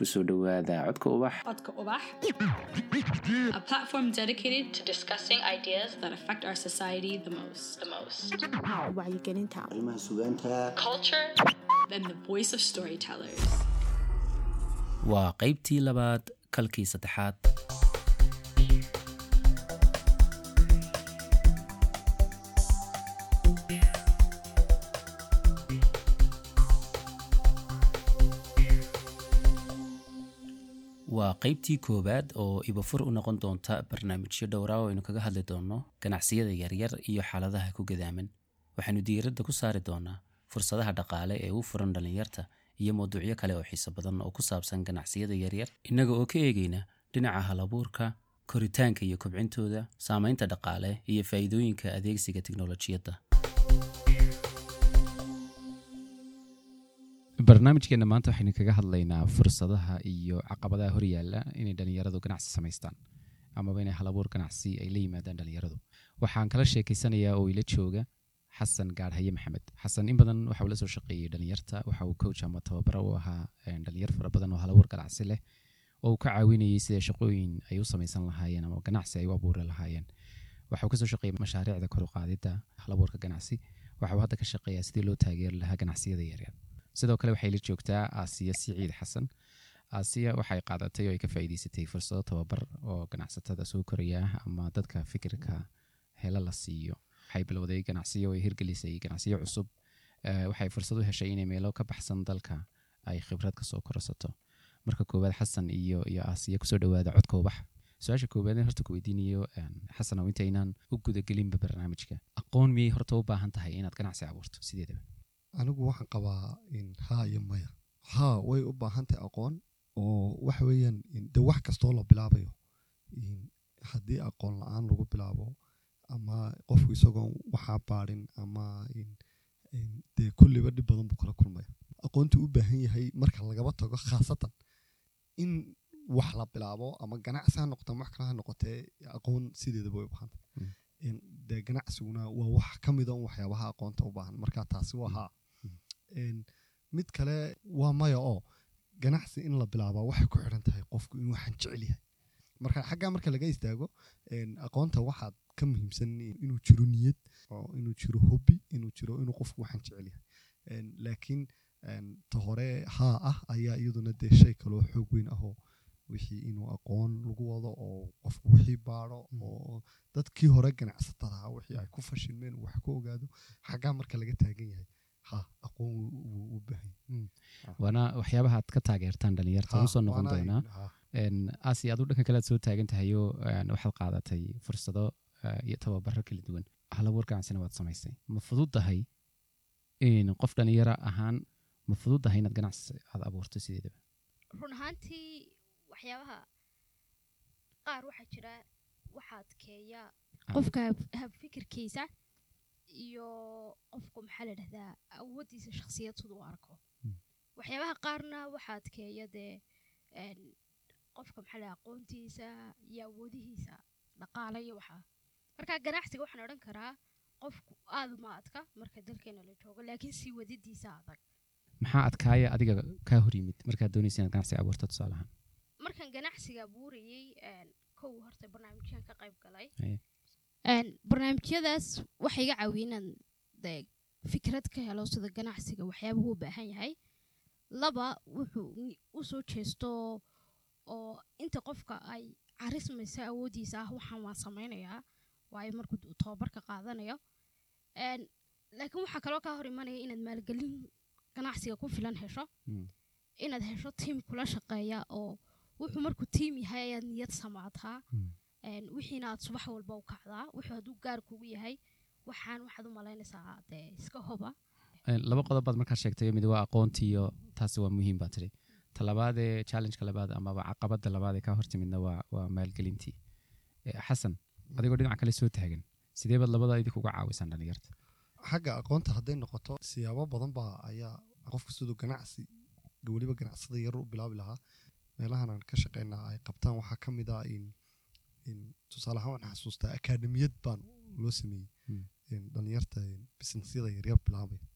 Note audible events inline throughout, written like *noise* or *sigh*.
ku soo dhowaada codka ubax Codka Ubax, a platform dedicated to discussing ideas that affect our society the most. The most. wacyigelinta arrimaha sugaanta Culture and the voice of storytellers. waa qaybtii labaad kalkii saddexaad qaybtii koowaad oo ibafur u noqon doonta barnaamijyo dhowra oo aynu kaga hadli doonno ganacsiyada yaryar iyo xaaladaha ku gadaaman waxaynu diiradda ku saari doonaa fursadaha dhaqaale ee u furan dhallinyarta iyo mawduucyo kale oo xiiso badan oo ku saabsan ganacsiyada yaryar innaga oo ka eegayna dhinaca halabuurka koritaanka iyo kobcintooda saamaynta dhaqaale iyo faa'iidooyinka adeegsiga tiknolojiyadda barnaamijkeena maanta waxaynu kaga hadlaynaa fursadaha iyo caqabadaha horyaala inay dhalinyaradu ganacsi samaystaan amaba inay halabuur ganacsi ay la yimaadaan dhalinyaradu waxaan kala sheekeysanayaa oo ila jooga xasan gaadhaye maxamed. Xasan in badan waxa uu la soo shaqeeyey dhalinyarta waxa uu coach ama tababaro u ahaa een, dhalinyar fara badan oo halabuur ganacsi leh oo uu ka caawinayay sida shaqooyin ay u samaysan lahaayeen ama ganacsi ay u abuuri lahaayeen. Waxa uu ka soo shaqeeyay mashaariicda kor u qaadida halabuurka ganacsi. Waxa uu hadda ka shaqeeyaa sidii loo taageeri lahaa ganacsiyada yaryar sidoo kale waxay la joogtaa aasiya siciid xasan. Aasiya waxay qaadatay oo ay ka faa'iidaysatay fursado tababar oo ganacsatada soo koraya ama dadka fikirka hela la siiyo. Waxay bilowday ganacsiyo ay hirgelisay ganacsiyo cusub. Eh, waxay fursad u heshay inay meelo ka baxsan dalka ay khibrad ka soo korsato. Marka koowaad xasan iyo iyo aasiya ku soo dhawaada codka ubax. Su'aasha koowaad in horta ku weydiinayo een, xasan oo intaynaan u gudagelinba barnaamijka. Aqoon miyay horta u baahan tahay inaad ganacsi abuurto? Sideedaba anigu waxaan qabaa in haa iyo maya. Haa way u baahan tahay aqoon oo waxa weeyaan in de wax kastoo la bilaabayo. In haddii aqoon la'aan lagu bilaabo ama qofku isagoon waxaa baadhin ama dee kulliba dhib badan buu kala kulmaya aqoontuu u baahan yahay marka lagaba tago khaasatan in wax la bilaabo ama ganacsi ha noqoto ama wax kale ha noqotee aqoon sideedaba way u Mm. In dee ganacsiguna waa wax ka mida un waxyaabaha aqoonta u baahan. Marka taasi waa haa. Een, mid kale waa maya oo ganacsi in la bilaabaa waxay ku xidhan tahay qofku inuu waxaan jecel yahay. Marka xaggaa marka laga istaago aqoonta waxaad ka muhiimsan inuu jiro niyad oo inuu jiro hobby inuu jiro inuu qofku waxaan jecel yahay. Laakiin ta hore haa ah ayaa iyaduna dee shay kaloo xoog weyn ahoo wixii inuu aqoon lagu wado oo qofku wixii baadho oo dadkii hore ganacsatada ahaa wixii ay ku fashilmeen wax ku ogaado xaggaa marka laga taagan yahay waana waxyaabaha aad ka taageertaan dhalinyarta Ha, u soo noqon doonaa aasi adu dhanka kale aad soo taagan tahayo waxaad qaadatay fursado eh, iyo tababaro kala duwan. Halabuur ganacsina waad samaysay ma fududahay in qof dhalinyaro ahaan ma fududahay inaad ganacsi aad abuurto sideedaba? Run ahaantii waxyaabaha qaar waxaa jira waxaa adkeeya qofka hab- habfikirkiisa iyo qofku maxaa la dhahdaa awooddiisa shakhsiyad u arko. Mm. waxyaabaha qaarna waxaa adkeeya dee een, qofka maxaa la dhahdaa aqoontiisa iyo awoodihiisa dhaqaale iyo waxaa marka ganacsiga waxaan odhan karaa qofku aad uma adka marka dalkeena la joogo laakiin sii wadidiisa adag. Maxaa adkaaya adiga kaa hor yimid markaad doonaysa inaad ganacsi abuurto tusaalahaan markaan ganacsiga abuurayey een, kow horta barnaamijyaan ka qayb galay barnaamijyadaas waxay iga caawiyeen inaan fikrad ka helo sida ganacsiga waxyaabuhu u baahan yahay laba wuxuu ni- u soo jeesto oo inta qofka ay carismaysa awooddiisa ah waxaan waan samaynayaa waayo markuu uu tababarka qaadanayo laakiin waxaa kaloo kaa hor imanaya inaad maalgelin ganacsiga ku filan hesho Mm. inaad hesho tiim kula shaqeeya oo wuxuu markuu tiim yahay ayaad niyad samaataa Mm. Een, wixiina aad subax walba u kacdaa wuxuu hadduu gaar kugu yahay waxaan waxaad u malaynaysaa dee iska hoba. Een, laba qodob baad markaa sheegtay mid waa aqoontiiyo taasi waa muhiim baa tiri talabaadee challengeka labaad amaba caqabada labaad ee kaa hortimidna waa waa maalgelintii. Xasan adigoo dhinaca kale soo taagan sidee baad labada idinku uga caawisaan dhalinyarta xagga aqoonta hadday noqoto siyaabo badan baa ayaa qofku siduu ganacsi weliba ganacsada yar u bilaabi lahaa. Meelahan aan ka shaqeynaa ay qabtaan waxaa ka mid ah in in tusaale ahaan waxaan xasuustaa akaademiyad baan loo sameeyey in dhalinyarta businessyada yaryar bilaabaya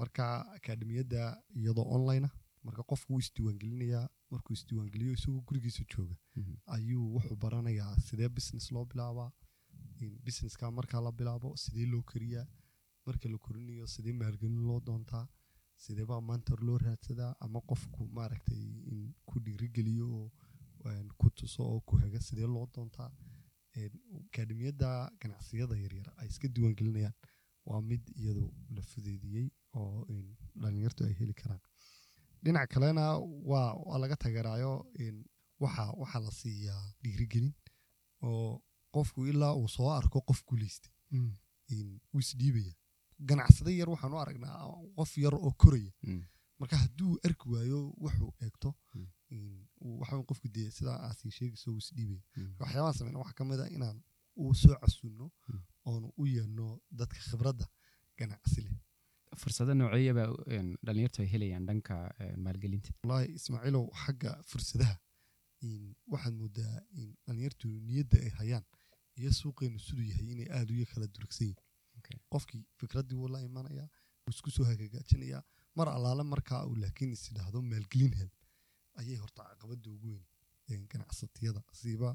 marka akaademiyadda iyadoo online ah marka qofku wuu isdiiwaangelinayaa markuu isdiiwaangeliyo isagoo gurigiisa jooga ayuu wuxuu baranayaa sidee business loo bilaabaa in businesska markaa la bilaabo sidee loo koriyaa marka la korinayo sidee maalgelin loo doontaa sidee baa mentor loo raadsadaa ama qofku maaragtay in ku dhiirigeliyo oo ku tuso oo ku haga sidee loo doontaa Een, akaademiyadda ganacsiyada yaryar ay iska diiwaangelinayaan waa mid iyadu la fudeediyey oo dhalinyartu ay heli karaan dhinac kalena waa waa laga tageeraayo waxaa la siiyaa dhiirigelin oo qofku ilaa uu soo arko qof guuleystay een, wuu isdhiibaya ganacsada yar waxaan u aragnaa qof yar oo koraya marka hadduu arki waayo wuxuu eegto Uu- weyn qofku dee sidaa aasi sheegayso wuu isdhiibaya Mm. waxyaabahan sameyna waxaa ka mid ah inaan u soo casunno oonu u yeelno dadka khibradda ganacsi leh. Fursado nooceeyaba dhalinyartu ay helayaan dhanka maalgelinta? Wallaahi ismaaciilow xagga fursadaha waxaad moodaa in dhalinyartu niyadda ay hayaan iyo suuqeenu siduu yahay inay aada uga kala durugsan yihiin qofkii fikraddii wuu la imanayaa wuu isku soo hagaajinayaa mar allaale markaa uu laakiin is idhaahdo maalgelin hel ayay horta caqabadda ugu weyn ganacsatiyada siiba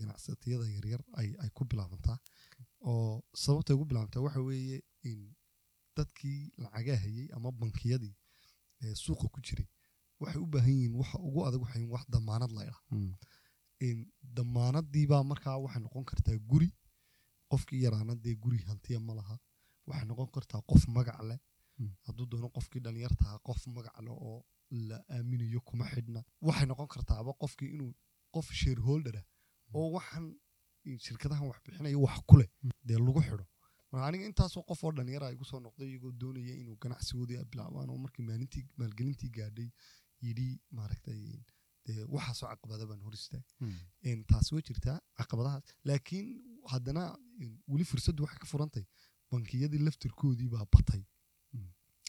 ganacsatiyada yaryar ay ay ku bilaabantaa oo sababtay ugu bilaabantaa waxa weeye in dadkii lacagaa hayay ama bankiyadii suuqa ku jiray waxay u baahan yihiin waxa ugu adag waxay wax damaanad la idhaa Mm. in damaanadiibaa markaa waxay noqon kartaa guri qofkii yaraana dee guri hantiya ma laha waxay noqon kartaa qof magac leh Mm. hadduu doono qofkii dhalinyartaha qof magac leh oo la aaminayo kuma xidhna. Waxay noqon kartaaba qofkii inuu qof shareholder ah oo waxaan shirkadahan wax bixinaya wax ku leh dee lagu xidho. Marka aniga intaasoo qof oo dhalinyara igu soo noqday iyagoo doonaya inuu ganacsigoodii ay bilaabaan oo markii maalintii maalgelintii gaadhay yidhi maaragtay dee waxaasoo caqabada baan hor istaag Mm. een, taasi way jirtaa caqabadahaas. Laakiin haddana weli fursaddu waxay ka furantay bankiyadii laftirkoodii baa batay.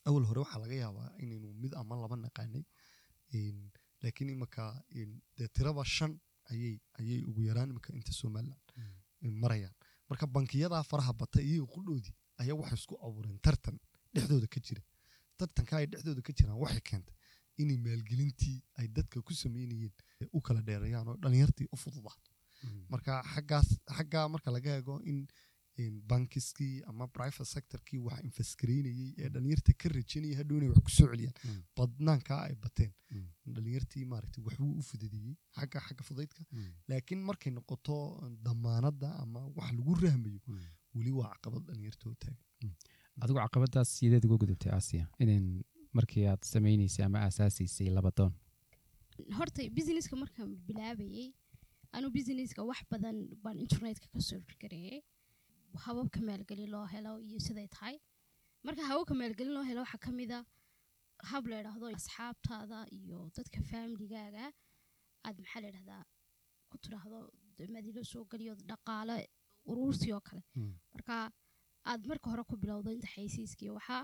Awal hore waxaa laga yaabaa inaynu mid ama laba naqaanay laakiin een, dee tiraba shan ayay ayay ugu yaraan imika inta somaliland een, marayaan. Marka bankiyadaa faraha batay iyo qudhoodii ayaa waxay isku abuureen tartan dhexdooda ka jira. Tartanka ay dhexdooda ka jiraan waxay keentay inay maalgelintii ay dadka ku sameynayeen u kala dheereeyaan oo dhalinyartii u fududaato Mm. marka xaggaas xaggaa marka laga eego in in bankiskii ama private sectorkii wax infasgareynayey ee dhalinyarta ka rajaynaya hadhow inay wax ku soo celiyaan badnaankaa ay bateen dhalinyartii maaragtay waxbuu u fududeeyey xagga xagga fudaydka laakiin markay noqoto damaanadda ama wax lagu rahmayo weli waa caqabad dhalinyarta oo taagan adigu caqabadaas sideed uga gudubtay aasiya inan markii aad samaynaysay ama aasaasiysay labadoon horta businesska markaan bilaabayey anu businesska wax badan baan internetka ka soo gareeyey hababka maalgelin loo helo iyo siday tahay marka hababka maalgelin loo helo waxaa ka mid a hab la idhaahdo asxaabtaada iyo dadka faamiligaaga aad maxaa la idhahdaa ku tidhaahdo madilo soo geliyo dhaqaale uruursi oo kale Mm. marka aad marka hore ku bilowdo inta xaysiiskii waxaa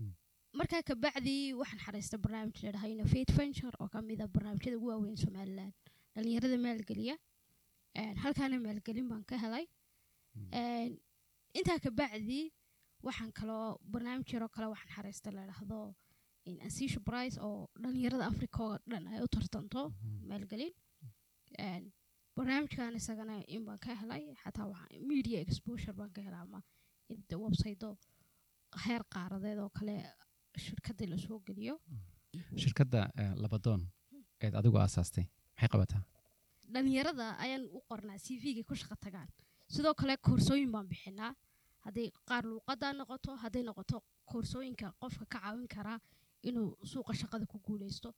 Mm. markaa kabacdii waxaan xariistay barnaamij la dhahaa innovate venture oo ka mid a barnaamijyada ugu waaweyn somaliland dhalinyarada maalgeliya halkaana maalgelin baan ka helay Mm. Een, intaa kabacdii waxaan kaloo barnaamij yaroo kale waxaan xariistay la dhahdo ansisha price oo dhalinyarada africa oo dhan ay u tartanto maalgelin Een, barnaamijkan isagana in baan ka helay xataa media exposure baan ka helay ama in de website heer qaaradeed oo kale shirkadii la soo geliyo. Shirkadda eh, labadoon eed adigu aasaastay. Maxay qabataa? Dhalinyarada ayaan u qornaa c v-ga ku shaqo tagaan. Sidoo kale koorsooyin baan bixinaa hadday qaar luuqadaa noqoto hadday noqoto koorsooyinka qofka ka caawin karaa inuu suuqa shaqada ku guuleysto.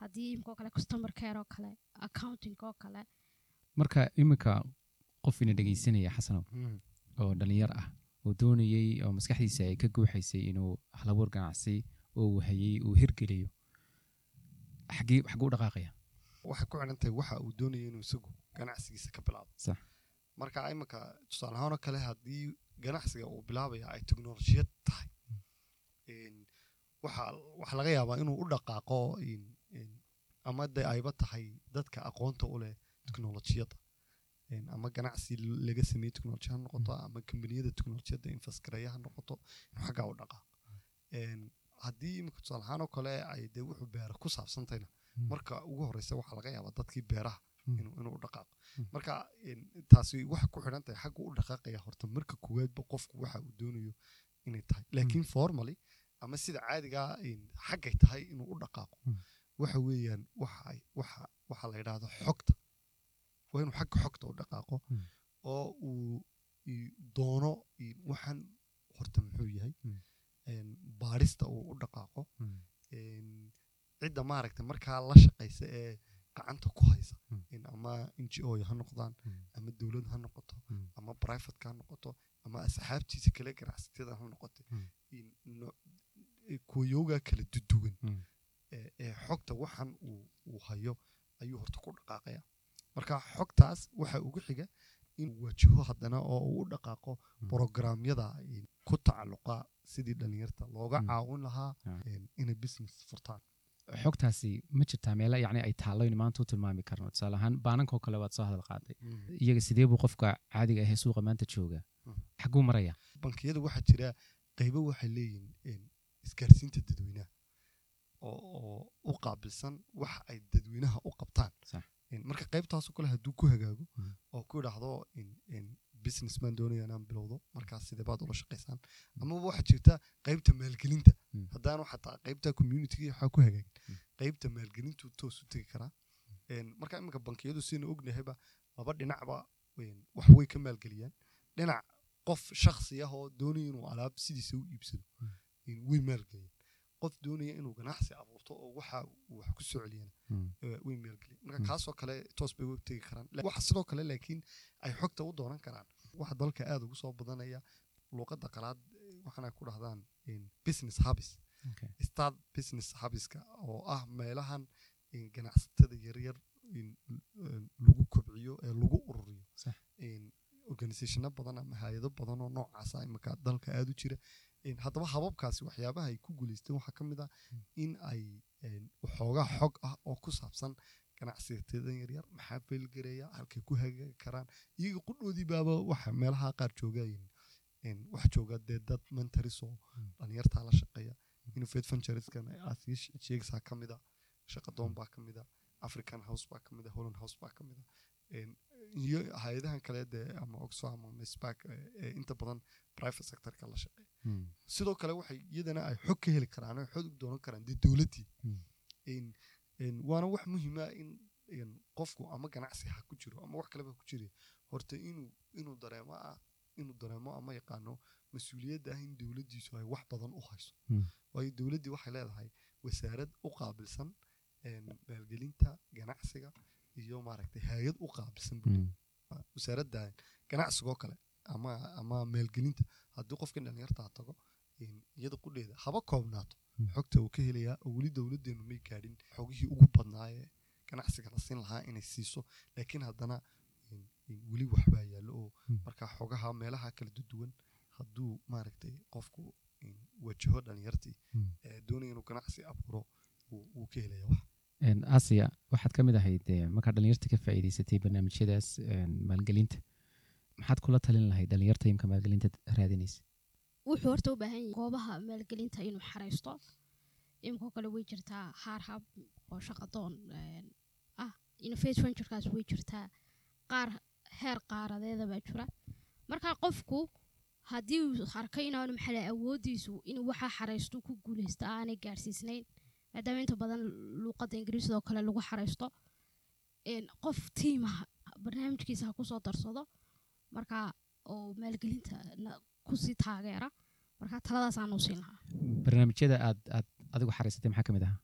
Haddii imikoo kale customer care oo kale accounting oo kale. Marka iminka qof ina dhegaysanaya xasanow oo dhalinyar ah oo doonayey oo maskaxdiisa ay ka guuxaysay inuu halabuur ganacsi oo uu hayey uu hirgeliyo xagee xaguu u dhaqaaqaya? Waxay ku xidhan tahay waxa uu doonaya inuu isagu ganacsigiisa ka bilaabo. Sax. Marka iminka tusaale ahaan oo kale haddii ganacsiga uu bilaabaya ay teknolojiyad tahay waxa laga yaabaa inuu u dhaqaaqo ama de ayba tahay dadka aqoonta u leh teknolojiyadda Een, ama ganacsi laga sameeye teknolojiya ha noqoto ama kambaniyada teknolojiyadda infasgareeya ha noqoto inuu xaggaa u dhaqaaqo haddii imika tusaale ahaan oo kale ay dee wuxuu beera ku saabsantayna Mm. marka ugu horeysa waxaa laga yaabaa dadkii beeraha. Inuu inuu u dhaqaaqo Mm. marka taasi waxay ku xidhan tahay xaggu u dhaqaaqaya horta marka koowaadba qofku waxa uu doonayo inay tahay laakiin formally ama sida caadigaa in xaggay tahay inuu u dhaqaaqo Mm. waxa weeyaan waxa waxa waxa la yidhaahdo xogta waa inuu xagga xogta u dhaqaaqo Mm. oo uu doono waxaan horta muxuu yahay Mm. een, baadhista uu u dhaqaaqo Mm. cidda maaragta markaa la shaqaysa ee gacanta ku haysa Mm. in ama n g o ha noqdaan Mm. ama dowlad ha noqoto Mm. ama privateka ha noqoto ama asxaabtiisa kale ganacsatada ha noqoto Mm. in no- kuwayooga kala duduwan ee ee xogta waxan uu hayo ayuu horta ku dhaqaaqaya marka xogtaas waxa ugu xiga inuu wajaho haddana oo uu u dhaqaaqo programyada in ku tacalluqa sidii dhalinyarta looga caawin lahaa Ah. in- inay business furtaan xogtaasi ma jirtaa meelo yacni ay taalloyn maanta u tilmaami karno. Tusaale ahaan baanankoo kale waad soo hadal qaaday iyaga sidee buu qofka caadiga ahee suuqa maanta jooga? Mm. xagguu maraya bankiyada waxaa jira qaybo waxay leeyihiin in isgaarsiinta dadweynaha oo u qaabilsan waxa ay dadweynaha u qabtaan. Marka qaybtaasoo kale hadduu ku hagaago Mm. oo ku idhaahdo in in business baan doonaya inaan bilowdo markaas sidee baad ula shaqaysaan? Amaba waxaa jirta qaybta maalgelinta Mm. haddaanu xataa qaybta communitiga waxaa ku hagaagin Mm. qaybta maalgelintu toos u tegi karaa. In marka iminka bankiyadu sina ognahayba laba dhinacba in wax way ka maalgeliyaan. Dhinac qof shakhsi ah oo doonaya inuu alaab sidiisa u iibsado way maalgeliyaan. Qof doonaya inuu ganacsi abuurto oo waxa wax ku soo celiyana way maalgeliyaan. Marka kaasoo kale toos bay u tegi karaan. Waxa sidoo kale laakiin ay xogta u doonan karaan. Waxa dalka aada ugu soo badanaya luuqadda qalaad waxaana ku dhahdaan in business Okay. start business hubska oo ah meelahan ganacsatada yaryar in lagu kobciyo ee lagu ururiyo. Organisationo badan ama hay'ado badan oo noocaasa imika dalka aada u jira haddaba hababkaasi waxyaabaha ay ku guuleysteen waxaa ka mid ah in ay een, waxoogaa xog ah oo ku saabsan ganacsigateedan yaryar maxaa feelgareeya halkay ku hagaagi karaan iyaga qudhoodii baaba waxa meelaha qaar joogayin wax jooga dee dad mentaris oo Mm. dhalinyartaa la shaqeeya innovate she- sheegaysaa ka mid a shaqadoon baa ka african house baa ka mid a holland house baa ka iyo hay'adahan kale dee ama oxfam ama ee inta badan private sectorka la shaqeeya sidoo kale waxay iyadana ay xog ka heli karaan oo xog doonan karaan dee dowladdii waana wax muhiima in qofku ama ganacsi ha ku jiro ama wax kaleba ku jira horta inuu inuu dareemo ah inuu dareemo ama yaqaano mas'uuliyadda ah in dowladdiisu ay wax badan u hayso Mm. waayo dowladdii waxay leedahay wasaarad u qaabilsan maalgelinta ganacsiga iyo maaragtay hay'ad u qaabilsan buu Mm. wasaaradda ganacsigoo kale ama ama maalgelinta haddii qofkan dhalinyartaa tago iyada qudheeda haba koobnaato Mm. xogta uu ka helayaa oo weli dowladdeenu may gaadhin xogihii ugu badnaayee ganacsiga la siin lahaa inay siiso laakiin haddana weli waxbaa yaallo oo Mm. marka xogaha meelaha kala duwan hadduu maaragtay qofku in wajaho dhalinyartii Mm. ee doonaya inuu ganacsi abuuro wuu ka helaya wax. Asia waxaad ka mid ahayd eh, markaad dhalinyarta ka faa'iidaysatay barnaamijyadaas maalgelinta. Maxaad kula talin lahayd dhalinyarta imka maalgelinta raadinaysa? Wuxuu horta u baahan yahay goobaha maalgelinta inuu xaraysto. Imikoo kale way jirtaa haar hab oo shaqadoon een, ah innovate venturekaas way jirtaa. Qaar heer qaaradeeda baa jira. Marka qofku haddii uu arkay inaanu maxaa awoodiisu inuu waxaa xaraysto ku guuleysta aanay gaarsiisnayn? Maadaama inta badan luuqadda ingiriisida oo kale lagu xaraysto qof tiimaha barnaamijkiisa ha ku soo darsado marka oo maalgelinta ku sii taageera marka taladaasaan u siin lahaa. Barnaamijyada aad aad adigu xariisatay maxaa ka mid ahaa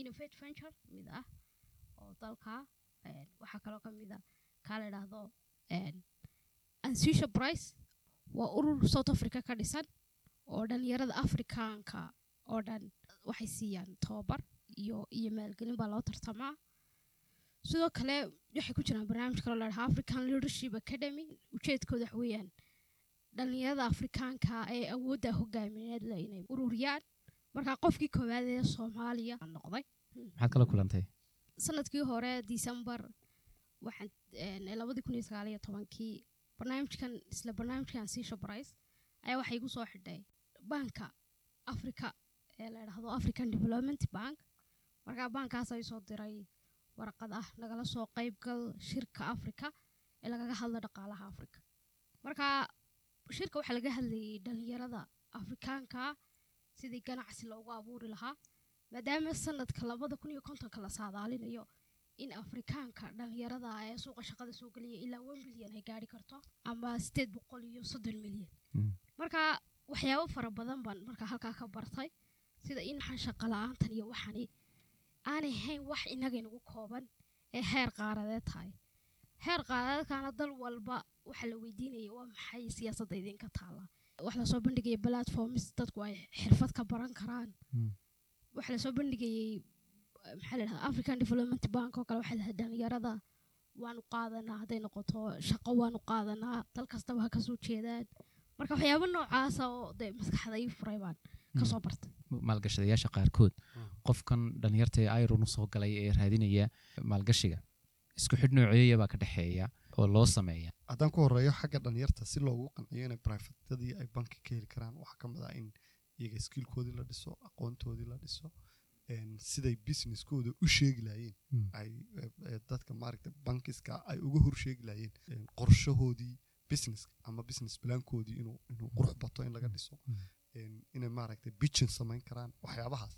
innovate venture mid ah oo dalka waxaa kaloo ka mid ah kaa la idhaahdo ansusha price waa urur south africa ka dhisan oo dhalinyarada afrikaanka oo dhan waxay siiyaan tababar iyo iyo maalgelin baa loo tartamaa. Sidoo kale waxay ku jiraan barnaamij kaloo la dhahaa african leadership academy ujeedkooda wax weeyaan dhalinyarada afrikaanka ee awoodda hogaamineed le inay ururiyaan. Markaa qofkii koowaad ee soomaaliya noqday. Maxaad kala kulantay? Sanadkii hore december iyo tobankii barnaamijkan isla barnaamijkan siisha brice ayaa waxay igu soo xidhay banka africa ee la idhaahdo african development bank. Markaa baankaas ay soo diray warqad ah nagala soo qaybgal shirka africa ee lagaga hadlo dhaqaalaha africa marka shirka waxaa laga hadlayay dhalinyarada afrikaanka sidii ganacsi loogu abuuri lahaa maadaama sanadka labada kun iyo kontonka la saadaalinayo in afrikaanka dhalinyarada ee suuqa shaqada soo gelaya ilaa one milyan ay gaari karto ama sideed boqol iyo soddon milyan Mm. marka waxyaabo fara badan baan marka halkaa ka bartay sida in maxaan shaqa la'aantan iyo waxani aanay hayn wax inaga inagu kooban ee heer qaaradeed tahay heer qaaradeedkana dal walba waxaa la weydiinaya waa maxay siyaasadda idinka taala wax la soo bandhigaya platforms dadku ay xirfad ka baran karaan Mm. waxaa la soo bandhigayay maxaa la african development bank oo kale waxaa lahaa dhalinyarada waanu qaadanaa hadday noqoto shaqo waanu qaadanaa dal kastaba ha ka soo jeedaan. Marka waxyaabo noocaasa oo dee maskaxda ii furay baan ka soo bartay. Maalgashadayaasha qaarkood Mm. qofkan dhalinyarta ee iron u soo galay ee raadinaya maalgashiga isku xidh nooceeya baa ka dhexeeya oo loo sameeya. Haddaan ku horeeyo xagga dhalinyarta si loogu qanciyo inay brifatadii ay banki ka heli karaan waxaa ka mid ah in iyaga skiilkoodii la dhiso aqoontoodii la dhiso siday businesskooda u sheegi laayeen Mm. ay eh, eh, dadka maaragta bankiska ay uga hor sheegi laayeen een, qorshahoodii businesska ama business plankoodii inuu inuu qurux bato in laga dhiso. Mm. een, inay maaragta bijin samayn karaan waxyaabahaas.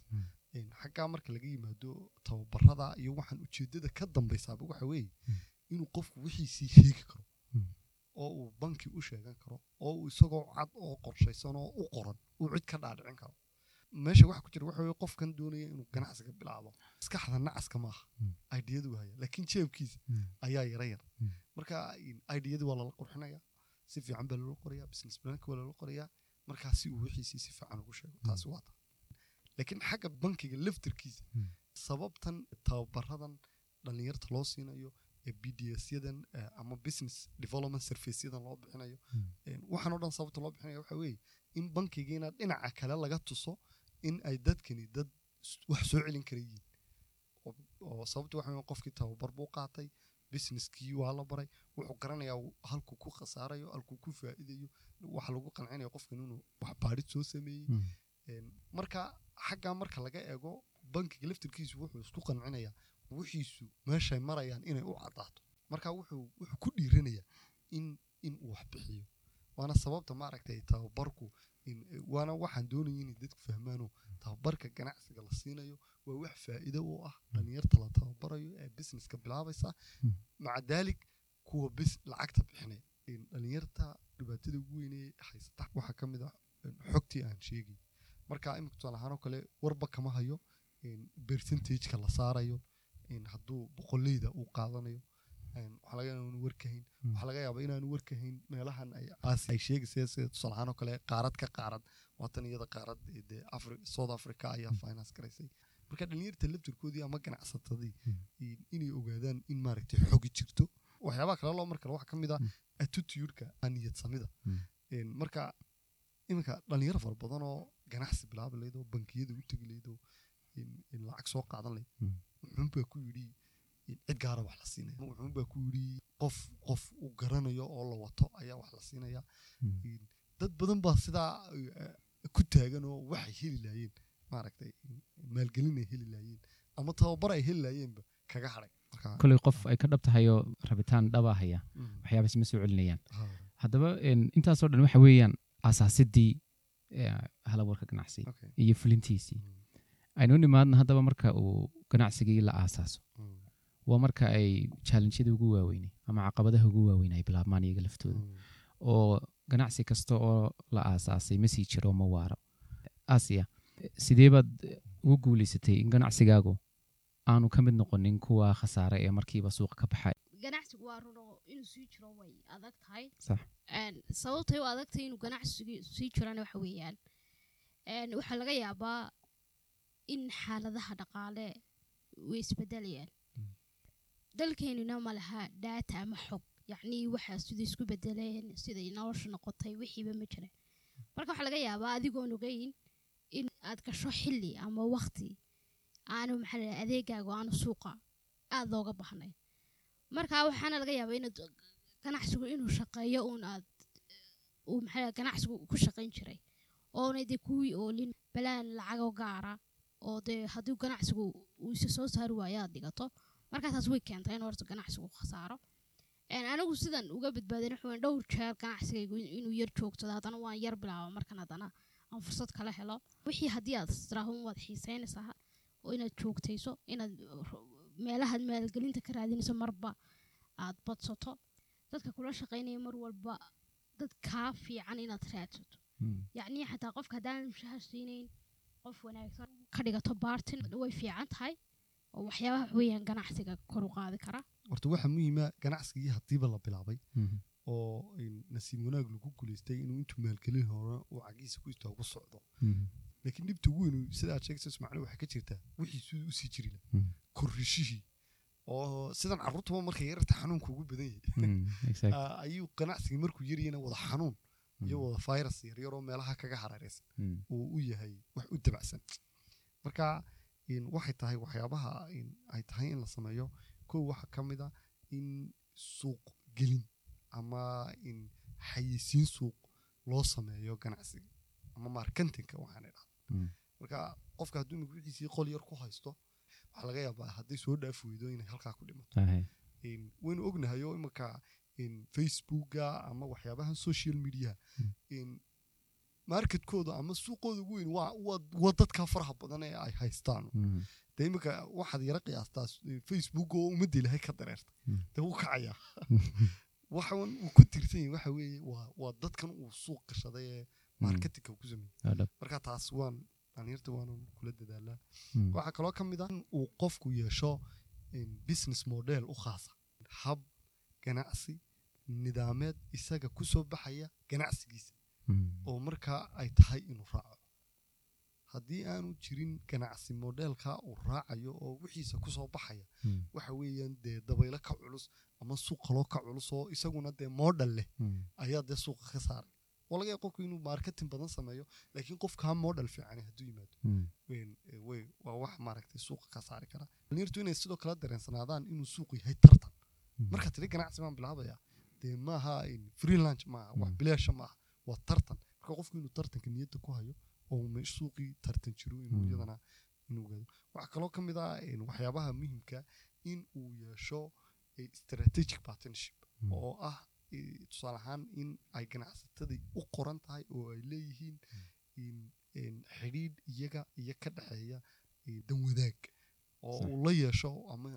Xaggaa marka laga yimaado tababarada iyo waxaan ujeedada ka dambaysaaba waxa weeye inuu qofku wixiisii sheegi karo. Oo uu banki u sheegan karo oo uu isagoo cad oo qorshaysan oo u qoran uu cid ka dhaadhicin karo meesha waxa ku jira waxa weye qofkan doonaya inuu ganacsiga bilaabo. Maskaxda nacaska maaha Mm. aidiyadu haya laakiin jeebkiisa Mm. ayaa yara yar marka aidiyadii waa lala qurxinaya. Si fiican baa loola qorayaa business planka waa loola qorayaa markaa si uu wixiisii si fiican ugu sheego. Taasi waa laakiin xagga bankiga laftirkiisa sababtan tababaradan dhalinyarta loo siinayo ee b d s yadan ama business development serviceyadan loo bixinayo. Waxaan oo dhan sababta loo bixinayo waxa weeye in bankigiina dhinaca kale laga tuso in ay dadkani dad wax soo celin kara yihiin oo- sababta waxa weeye qofkii tababar buu qaatay businesskii waa la baray wuxuu garanayaa uu- halkuu ku khasaarayo halkuu ku faa'iidayo waxa lagu qancinayo qofkan inuu wax baadhid soo sameeyey. Mm. Een, marka xaggaa marka laga eego bankiga laftirkiisu wuxuu isku qancinayaa wixiisu meeshay marayaan inay u cadaato. Marka wuxuu wuxuu ku dhiiranayaa in in uu wax bixiyo. Waana sababta maaragtay tababarku waana waxaan doonaya inay dadku fahmaano tababarka ganacsiga la siinayo waa wax faa'iido u ah dhalinyarta la tababarayo ee businesska bilaabaysa Mm. maca daalik kuwa bis lacagta bixinaya In dhalinyarta dhibaatada ugu weynee haysata. Waxaa ka mid ah xogtii aan sheegay. Marka imika tusaale ahaan oo kale warba kama hayo. Percentageka la saarayo. In hadduu boqoleyda uu qaadanayo waxaa laga yaabaa inaanu warkahayn waxaa laga yaabaa inaanu warkahayn meelahan ay sheegaysa sida oo kale qaarad ka qaarad waatan iyada qaarad dee south africa ayaa finance garaysay marka dhalinyarta laftirkoodii ama ganacsatadii Mm. in- inay ogaadaan in maaragtay xogi jirto waxyaabaha kale loo markale waxaa ka mid ah attitude-ka niyad samida. Een, marka iminka dhalinyaro fara badan oo ganacsi bilaabi lahayd oo bankiyada u tegi oo in- in lacag soo qaadan lahayd Mm. wuxuunbaa ku yidhi cid gaara wax la siinaya wuxuunbaa ku yidhi qof qof uu garanayo oo la wato ayaa wax la siinaya Mm. In- dad badan baa sidaa eh, ku taagan oo waxay heli laayeen maaragtay in- maalgelin ay heli laayeen ama tababar ay heli laayeenba kaga hadhay. Koley qof ay ka dhab tahay oo rabitaan dhaba haya mm, waxyaabaas ma soo celinayaan. Ha, haddaba intaasoo dhan waxa weeyaan asaasidii ee, halawarka ganacsi okay, iyo fulintiisii. Mm, aynu nimaadna haddaba marka uu ganacsigii la aasaaso waa marka ay challengeyada ugu waaweynay ama caqabadaha ugu waaweyn ay bilaabmaan iyaga laftooda. Mm. oo ganacsi kasta oo la aasaasay ma sii jiro ma waaro. Asia sidee baad ugu guuleysatay in ganacsigaagu aanu ka mid noqonin kuwa khasaare ee markiiba suuqa ka baxay? Ganacsigu waa runo inuu sii jiro way adag tahay. Sababtay u adag tahay inuu ganacsigu sii jirana waxa weeyaan. Waxaa laga yaabaa in xaaladaha dhaqaale way isbedelayaan. Dalkeenina ma laha daata ama xog. Yacnii waxa sida isku bedeleen siday nolosha noqotay wixiiba ma jiraan marka waxaa laga yaabaa adigoon ogeyn in aad gasho xilli ama waqti aanu maxaa adeegaagu aanu suuqa aada looga bahnayn marka waxaana laga yaabaa inaad ganacsigu inuu shaqeeyo uun aad uu maxaa ganacsigu ku shaqayn jiray. Oonay dee kuwii oolin balaan lacagoo gaara oo dee haddii ganacsigu uu isa soo saari waayo aad dhigato markaa taas way keentay in horta ganacsigu khasaaro anigu sidan uga badbaadin waxa weyn dhowr jeer ganacsigaygu in- inuu yar joogsado haddana waan yar bilaaba markan haddana aan fursad kala helo. Wixii haddii aad istiraahdo waad xiiseynaysaa oo inaad joogtayso inaad meelahaad maalgelinta ka raadinayso marba aad badsato. Dadka kula shaqaynaya mar walba dad kaa fiican inaad raadsato. Yacni xataa qofka haddaan mushahar siinayn qof wanaagsan ka dhigato baartin way fiican tahay oo waxyaabaha wax weeyaan ganacsiga kor u qaadi kara. Horta waxaa muhiima ganacsigii haddiiba la bilaabay. Oo in nasiib wanaag lagu guulaystay inuu intuu maalgelin hore uu cagiisa ku istaago socdo. Laakiin dhibta ugu weyn sidaad sheegaysa ismaaciil waxay ka jirtaa wixii siduu u sii jiri Mhm. korrishihii. Oo sidan carruurtaba markay yararta xanuunka ugu badan yahay. *laughs* Ah, ayuu ganacsigii markuu yaryana wada xanuun iyo wada virus yaryaroo meelaha kaga hareeraysan uu u yahay wax u dabacsan. Marka waxay tahay waxyaabaha in ay tahay in la sameeyo kow waxaa ka mid a in suuq gelin ama in xayisiin suuq loo sameeyo ganacsiga ama marketinka waxaan idhahda Mm. marka qofka hadduu magaciisii qol yar ku haysto waxaa laga yaabaa hadday soo dhaaf weydo inay halkaa ku dhimato in waynu ognahay oo imanka facebooka ama waxyaabahan social media Mm. in marketkooda ama suuqooda ugu weyn waa dadka faraha badan ee ay haystaan. Dee iminka waxaad yara qiyaastaa facebook oo ummadda ilahay ka dareerta Mm. dee wuu kacayaa. *laughs* Waxan uu ku tirsan yahay waxa weeye waa dadkan uu suuq gashaday ee marketinka uu ku sameeyey marka taas waan dhalinyarta waanan kula dadaalaa. Waxaa kaloo ka mid ah in uu qofku yeesho in business model u khaasa. Hab ganacsi nidaameed isaga ku soo baxaya ganacsigiisa oo markaa ay tahay inuu raaco. Haddii aanu jirin ganacsi modelka uu raacayo oo wixiisa ku soo baxaya waxa weeyaan dee dabaylo ka culus ama suuq kaloo ka culus oo isaguna dee model leh ayaa dee suuqa ka saaray. Oo laga qofku inuu marketing badan sameeyo laakiin qofkaa model fiican hadduu yimaado. Waa wax maaragtay suuqa ka saari kara. Dhalinyartu inay sidoo kale dareensanaadaan inuu suuqu yahay tartan. Marka tiri ganacsi baan bilaabaya dee maaha in free lunch maaha wax bilaasha maaha waa tartan. Marka qofku inuu tartanka niyadda ku hayo oo suuqii tartan jiro inuu iyadana inuu gaado. Waxaa kaloo ka mid ah in waxyaabaha muhimka in uu yeesho eh, strategic partnership oo ah eh, tusaale ahaan in ay ganacsatadii u qoran tahay oo ay leeyihiin in in xidhiidh iyaga iyo ka dhexeeya eh, dan wadaag. Oo uu la yeesho ama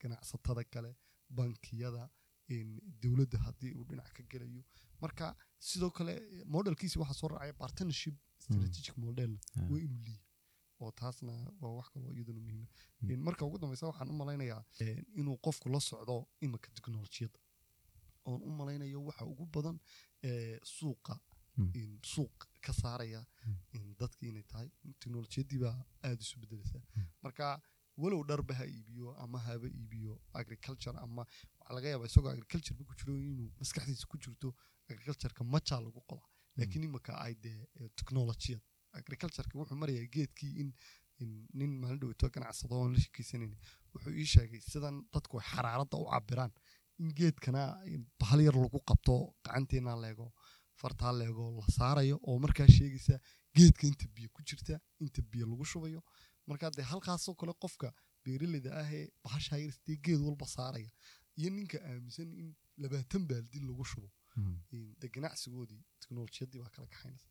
ganacsatada kale bankiyada dowladda haddii uu dhinac ka gelayo. Marka sidoo kale modelkiisi waxaa soo raacaya partnership strategic model Ah. waa inuu leeyahay oo taasna waa wax kaloo iyaduna muhiima Mm. In marka ugu dambeysa waxaan u malaynayaa inuu qofku la socdo iminka teknolojiyadda oon u malaynayo waxa ugu badan suuqa Mm. in suuq ka saaraya in dadki inay tahay teknolojiyadii baa aada isu bedeleysaa Mm. marka walow dharba ha iibiyo ama haba iibiyo agriculture ama waxaa laga yaabaa isagoo agriculture ku jiro inuu maskaxdiisa ku jirto agricultureka macaa lagu qoda. Laakiin iminka ay dee eh, technologiyad agricultureka wuxuu marayaa geedkii in in nin maalin dhowto ganacsado oon la shekeysanayni wuxuu ii sheegay sidan dadku ay xaraaradda u cabiraan in geedkana bahal yar lagu qabto gacanteena leego fartaa leego la saarayo oo markaa sheegaysa geedka inta biyo ku jirta inta biyo lagu shubayo marka dee halkaasoo kale qofka beeraleyda ah ee bahashaa yar sidee geed walba saaraya iyo ninka aaminsan in labaatan baaldi lagu shubo in dee ganacsigoodii teknolojiyadii baa kala kaxaynaysa.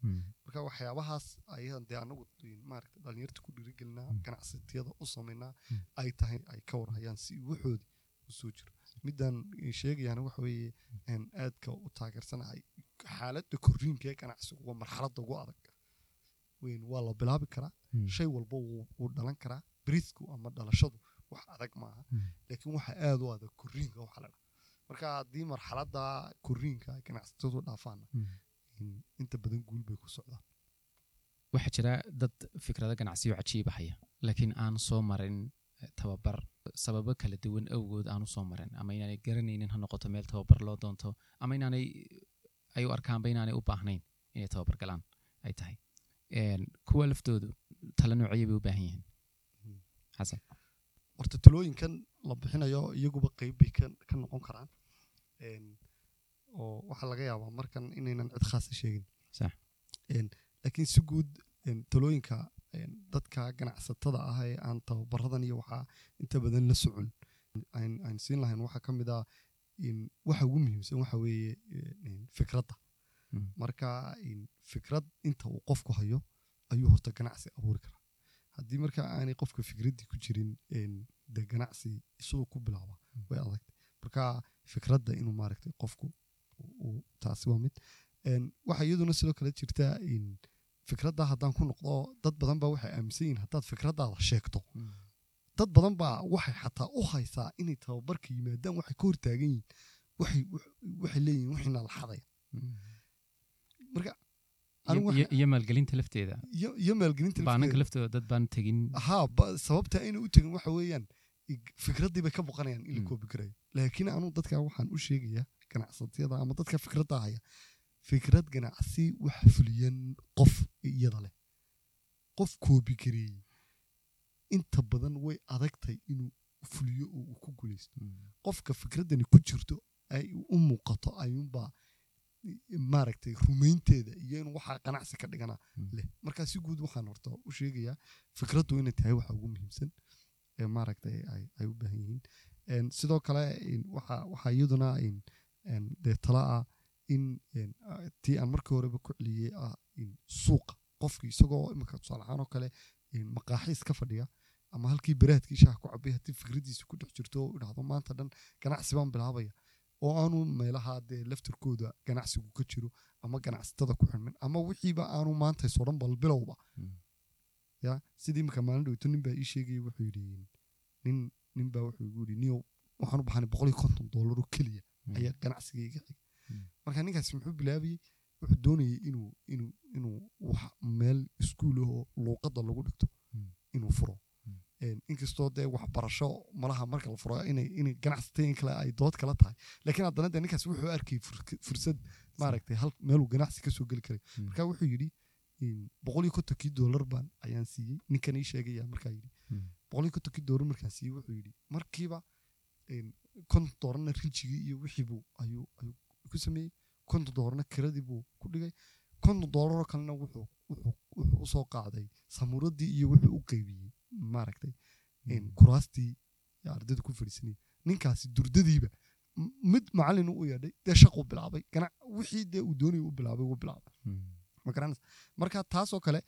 Marka waxyaabahaas ayaan dee anagu in maaragta dhalinyarta ku dhiirigelinaa Mm. ganacsatiyada u samaynaa ay tahay ay ka warhayaan si waxoodii u soo jiro. Midaan sheegayaana waxa weeye aan aadka u taageersanahay xaaladda korriinka ee ganacsigu waa marxaladda ugu adag weyn waa la bilaabi karaa. Shay walba wuu dhalan karaa. Brisku ama dhalashadu wax adag maaha. Mm. laakiin waxa aad u adag korriinka waxa la dhaha. Marka haddii marxaladda korriinka ay ganacsatadu dhaafaana in- inta badan guul bay ku socdaan waxaa jira dad fikrado ganacsiyo cajiiba haya laakiin aan soo marin eh, tababar. Sababo kala duwan awgood aanu soo marin. Ama inaanay garanaynin ha noqoto meel tababar loo doonto. Ama inaanay ay u arkaanba inaanay u baahnayn inay tababar galaan ay tahay kuwa laftoodu tala noocyo bay u baahan yihiin Mm. xasan horta talooyinkan la bixinayo iyaguba qeyb bay ka noqon karaan oo waxaa laga yaabaa markan inaynan cid khaasa sheegin Sax. Een, laakiin si guud talooyinka dadka ganacsatada ah ee aan tababaradan iyo waxaa inta badan la socon aan siin lahayn waxaa ka mid ah in waxa ugu muhiimsan waxa weeye fikradda. Marka in fikrad inta uu qofku hayo ayuu horta ganacsi abuuri karaa. Haddii marka aanay qofka fikraddii ku jirin dee ganacsi isagoo ku bilaaba way adag. Marka fikradda inuu maaragtay qofku taasi waa mid. Waxaa iyaduna sidoo kale jirta in fikradda haddaan ku noqdo dad badan baa waxay aaminsan yihiin haddaad fikraddaada sheegto. Dad badan baa waxay xataa u haysaa inay tababarka yimaadaan waxay ka hortaagan yihiin waxay leeyihiin wixiina la xadaya marka Iyo- maalgelinta lafteeda iyo maalgelinta baananka laftooda dad baan tegin. Haa ba- sababta ayna u tegin waxa weeyaan fikraddii bay ka boqanayaan in la Mm. koobi karayo laakiin anu dadka waxaan u sheegayaa ganacsatyada ama dadka fikradda haya fikrad ganacsi wax fuliyan qof iyada leh. Qof koobi kareeyey inta badan way adagtay inuu fuliyo oo uu ku guuleysto qofka fikraddani ku jirto ay u muuqato ayuunbaa maaragtay rumaynteeda iyo inuu waxaa ganacsi ka dhigana Mm. leh. Marka si guud waxaan horta u sheegayaa fikraddu inay tahay waxa ugu muhiimsan ee maaragtay ay ay u baahan yihiin. Sidoo kale in waxa waxaa iyaduna in dee tala ah in tii aan markii horeba ku celiyey ah in suuqa qofki isagoo imika tusaale ahaan oo kale in maqaaxiis ka fadhiya ama halkii baraadkii shaah ku cabay haddii fikraddiisa ku dhex jirto oo idhaahdo maanta dhan ganacsi baan bilaabaya oo aanu meelaha dee laftirkooda ganacsigu ka jiro ama ganacsatada ku xirmin ama wixiiba aanu maanta soo dhan bal bilowba Mm. ya sidii imika maalin dhowto nin baa ii sheegaya wuxuu yidhi nin nin baa wuxuu igu yidhi niyow waxaan u baxanay boqol iyo konton doolar oo keliya Mm. ayaa ganacsigayga xig Mm. marka ninkaasi muxuu bilaabayey wuxuu doonayay inuu inuu inuu wax meel iskuul ah oo luuqadda lagu dhigto inuu furo inkastoo dee waxbarasho malaha marka la furo inay inay ganacsateen kale ay dood kala tahay. Laakiin haddana dee ninkaas wuxuu arkayay fur- fursad maaragtay hal meeluu ganacsi ka soo geli karay. Mm. marka wuxuu yidhi in boqol iyo kontonkii doolar baan ayaan siiyey. Ninkan ii sheegaya markaa yidhi. Mm. boqol iyo kontonkii doolar markaan siiyey wuxuu yidhi markiiba konton doolarna rinjigii iyo wixii buu ayuu ayuu ku sameeyey. Konton doolarna kiradii buu ku dhigay. Konton doolaroo kalena wuxuu u soo qaaday samuuradii iyo wuxuu u qeybiyey maaragtay en, kuraastii ardayda ku fadhiisanayay ninkaasi durdadiiba mid macallin u yeedhay dee shaquu bilaabay. Wixii dee uu doonayay u bilaabay wuu bilaabay. Mm. marka taasoo kale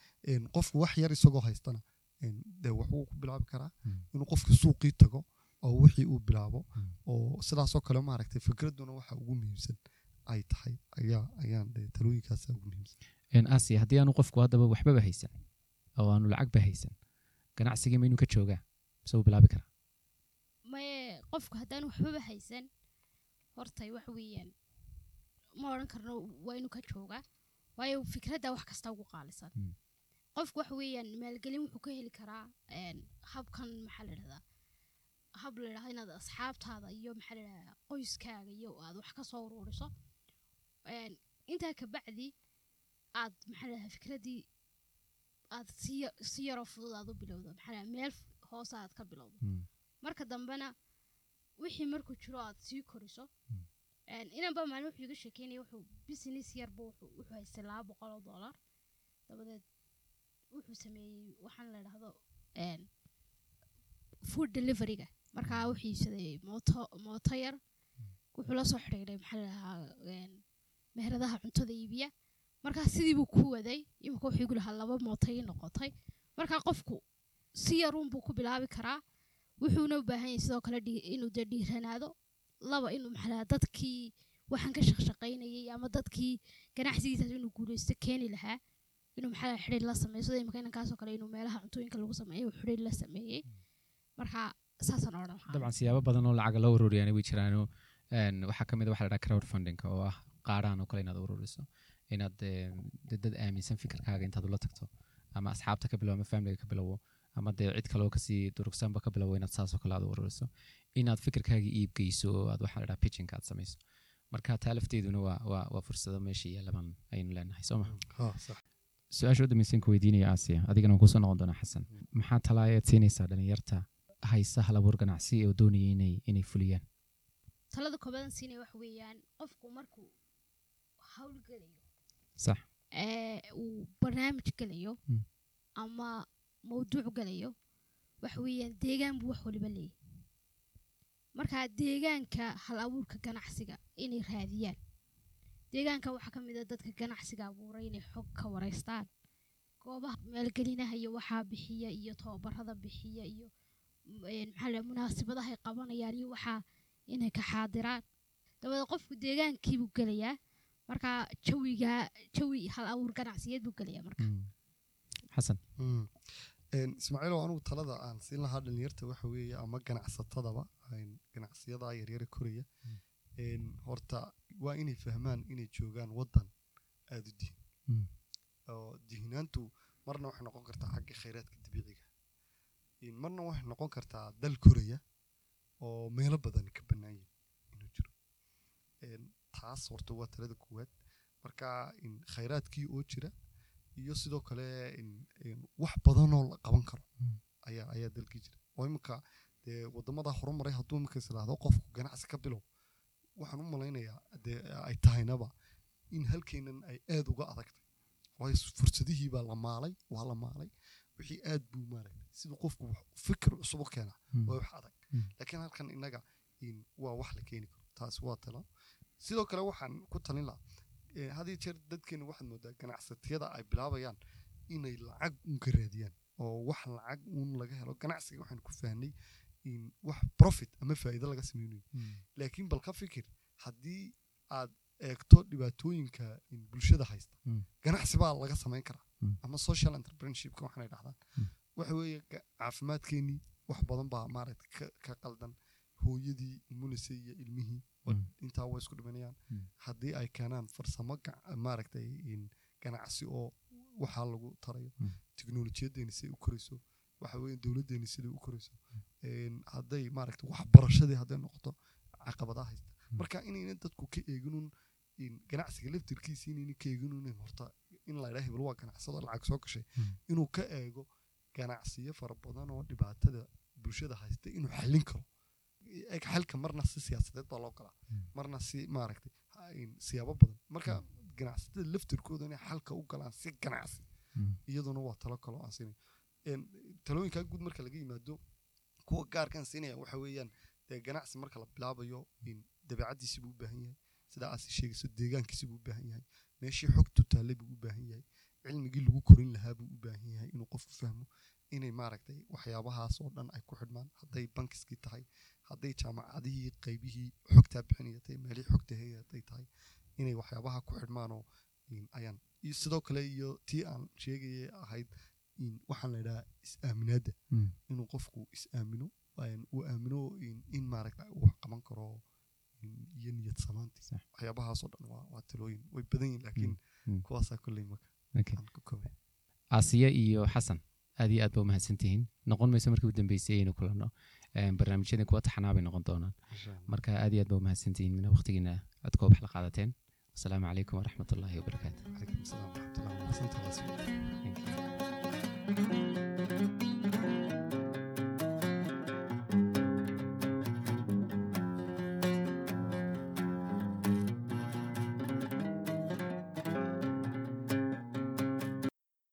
qofku wax yar isagoo haystana dee waxbuu ku bilaabi karaa. Mm. inuu qofka suuqii tago oo wixii uu bilaabo Mm. oo sidaasoo kale maaragtay fikradduna waxa ugu muhiimsan ay tahay. Ayaa ayaan dee talooyinkaasa ugu muhiimsan. En, asia haddii aanu qofku haddaba waxbaba haysan oo aanu lacagba haysan ganacsigii ma inuu ka joogaa mise uu bilaabi karaa. Maye qofku haddaan waxbaba haysan hortay wax weeyaan. Ma odhan karno waa inuu ka joogaa waayo fikradda wax kasta ugu qaalisan. Mm. qofku wax weeyaan maalgelin wuxuu ka heli karaa habkan maxaa la dhahdaa hab la dhahda inaad asxaabtaada iyo maxaa la dhahdaa qoyskaaga iyo aad wax ka soo uruuriso intaa kabacdi aad maxaa la dhahdaa fikraddii aad si ya- si yaroo fudud aad u bilowdo. Maxaa meel hoose aad ka bilowdo. Mm. marka dambena wixii markuu jiro aad sii koriso Mm. Een, inanba maalin wuxuu iga sheekeynaya wuxuu business yarba wuxuu haystay laba boqol oo dollar. Dabadeed wuxuu sameeyey waxaan la een, food deliveryga. Markaa wuxuu iibsaday mooto mooto yar. Wuxuu la soo xidhiidhay maxaa la dhahaa meheradaha cuntada iibiya markaa sidii buu ku waday imika wuxuu igu lahaa laba mooto ii noqotay. Markaa qofku si yaruunbuu ku bilaabi karaa wuxuuna u baahan yahay sidoo kale inuu dee dhiiranaado laba inuu maxaa dadkii waxaan ka shaqshaqaynayay ama dadkii ganacsigiisaas inuu guuleysto keeni lahaa inuu maxaa xidhiidh la sameeyo. Sida imika inankaasoo kale inuu meelaha cuntooyinka lagu sameeyo uu xidhiidh la sameeyey marka saasaan odhan dabcan siyaabo badan oo lacaga loo ururiyaana way jiraano waxaa ka mid a waxa la dhaha crowd funding oo ah qaaraan oo kale inaad ururiso inaad dee dad aaminsan fikirkaaga intaad ula tagto ama asxaabta ka bilowo ama familiga ka bilowo ama dee cid kaloo ka sii durugsanba ka bilowo inaad saasoo kale aad u ururiso inaad fikirkaaga iib geyso oo aad waxaa la dhaha pitching aad samayso marka taa lafteeduna waa waa waa fursado meesha yaalaban aynu leenahay soo maha su'aasha u dambaysan ku weydiinaya aasiya adigana waan ku soo noqon doonaa xasan maxaa talaayaad siinaysaa dhalinyarta haysa halabuur ganacsi oo doonaya inay inay fuliyaan talada koobadan siinaya wax weeyaan qofku markuu howlgelayo sax ee uu barnaamij gelayo Mm. ama mawduuc gelayo waxa weeyaan deegaan buu wax waliba leeyahy marka deegaanka hal abuurka ganacsiga inay raadiyaan deegaanka waxaa ka mid a dadka ganacsiga abuuray inay xog ka wareystaan goobaha maalgelinaha iyo waxaa bixiya iyo tababarada bixiya iyo maxaa la munaasabadaha ay qabanayaan iyo waxaa inay ka xaadiraan dabada qofku deegaankiibuu gelayaa marka jawiga jawi hal abuur ganacsiyeed buu gelayaa marka. Mm. xasan. Mm. Een, ismaaciilow anugu talada aan siin lahaa dhalinyarta waxa weeye ama ganacsatadaba ganacsiyada yaryara koraya. Een, horta waa inay fahmaan inay joogaan wadan aada u dihin Mm. oo dihinaantu marna waxay noqon kartaa xagga khayraadka dabiiciga een, marna waxay noqon kartaa dal koraya oo meelo badan ka bannaan yihiin inuu jiro taas horta waa talada koowaad marka in khayraadkii oo jira iyo sidoo kale wax badanoo la qaban karo Mm. ayaa ayaa dalkii jira. Oo imika dee waddamada horumaray hadduu imika islaahdo qofku ganacsi ka bilow waxaan u malaynayaa dee ay tahaynaba in halkeennan ay aad uga adagtay. Waayo fursadihii baa la maalay waa la maalay. Wixii aad buu maaragtay siduu qofku wax- fikir cusub u keenaa Mm. waa wax adag. Mm. laakiin halkan innaga in waa wax la keeni karo. Taasi waa talo sidoo kale waxaan ku talin lahaa eh, had iyo jeer dadkeena waxaad moodaa ganacsatiyada ay bilaabayaan inay lacag uun ka raadiyaan oo wax lacag uun laga helo ganacsiga waxaan ku fahnay in wax profit ama faa'iido laga sameynayo Mm. laakiin bal ka fikir haddii aad eegto dhibaatooyinka in bulshada haysta Mm. ganacsi baa laga samayn karaa Mm. ama social entrepreneurshipka waxaanay dhahdaan waxa weeye caafimaadkeenii wax badan baa maaragtay ka, qaldan hooyadii umulisay iyo ilmihii. Intaa way isku dhimanayaan Mm. haddii ay keenaan farsamo in ganacsi oo waxaa lagu tarayo Mm. tiknolojiyadeeni siday u korayso waxa dowladdeeni siday u korayso hadday maaragtay waxbarashadii hadday noqoto caqabadaha haysta Mm. marka inayna dadku ka eeginun in ganacsiga laftirkiisa inayna ka eeginun in horta in la yidhaha hebel waa ganacsado lacag soo gashay Mm. inuu ka eego ganacsiyo fara badan oo dhibaatada bulshada haysta inuu xallin karo xalka marna si siyaasadeed baa loo galaa marna si maaragtay siyaabo badan marka ganacsatada laftirkooda inay xalka u galaan si ganacsi iyaduna waa talo kaloo aan siinay talooyinkaa guud marka laga yimaado kuwa gaarkaan siinaya waxa weeyaan dee ganacsi marka la bilaabayo in dabeecaddiisi buu u baahan yahay sidaa aad sheegayso deegaankiisi buu u baahan yahay meeshii xogtu taallay buu u baahan yahay cilmigii lagu korin lahaa buu u baahan yahay inuu qofku fahmo inay maaragtay waxyaabahaas oo dhan ay ku xidhmaan hadday bankiskii tahay hadday jaamacadihii qaybihii xogtaa bixinaya tahay meelihii xogta haya hadday tahay inay waxyaabaha ku xidhmaanoo ayaan sidoo kale iyo tii aan sheegayay ahayd waxaan la idhahaa is-aaminaadda Mm. inuu qofku is-aamino uu aamino in, maaragta wax qaban karo iyo niyad samaantii Sax. waxyaabahaasoo dhan waa, talooyin way badan yihiin laakiin mm. kuwaasaa kolley marka Aasiya iyo xasan aad iyo aad ba umahadsan tihiin noqon mayso markii u dambeysay aynu kulanno Een, barnaamijyadii kuwa taxanaa bay noqon doonaan marka aad iyo aad ba umahadsan tihiin mina waqtigiina aad koob la qaadateen wasalaamu calaykum waraxmat ullaahi wabarakaatu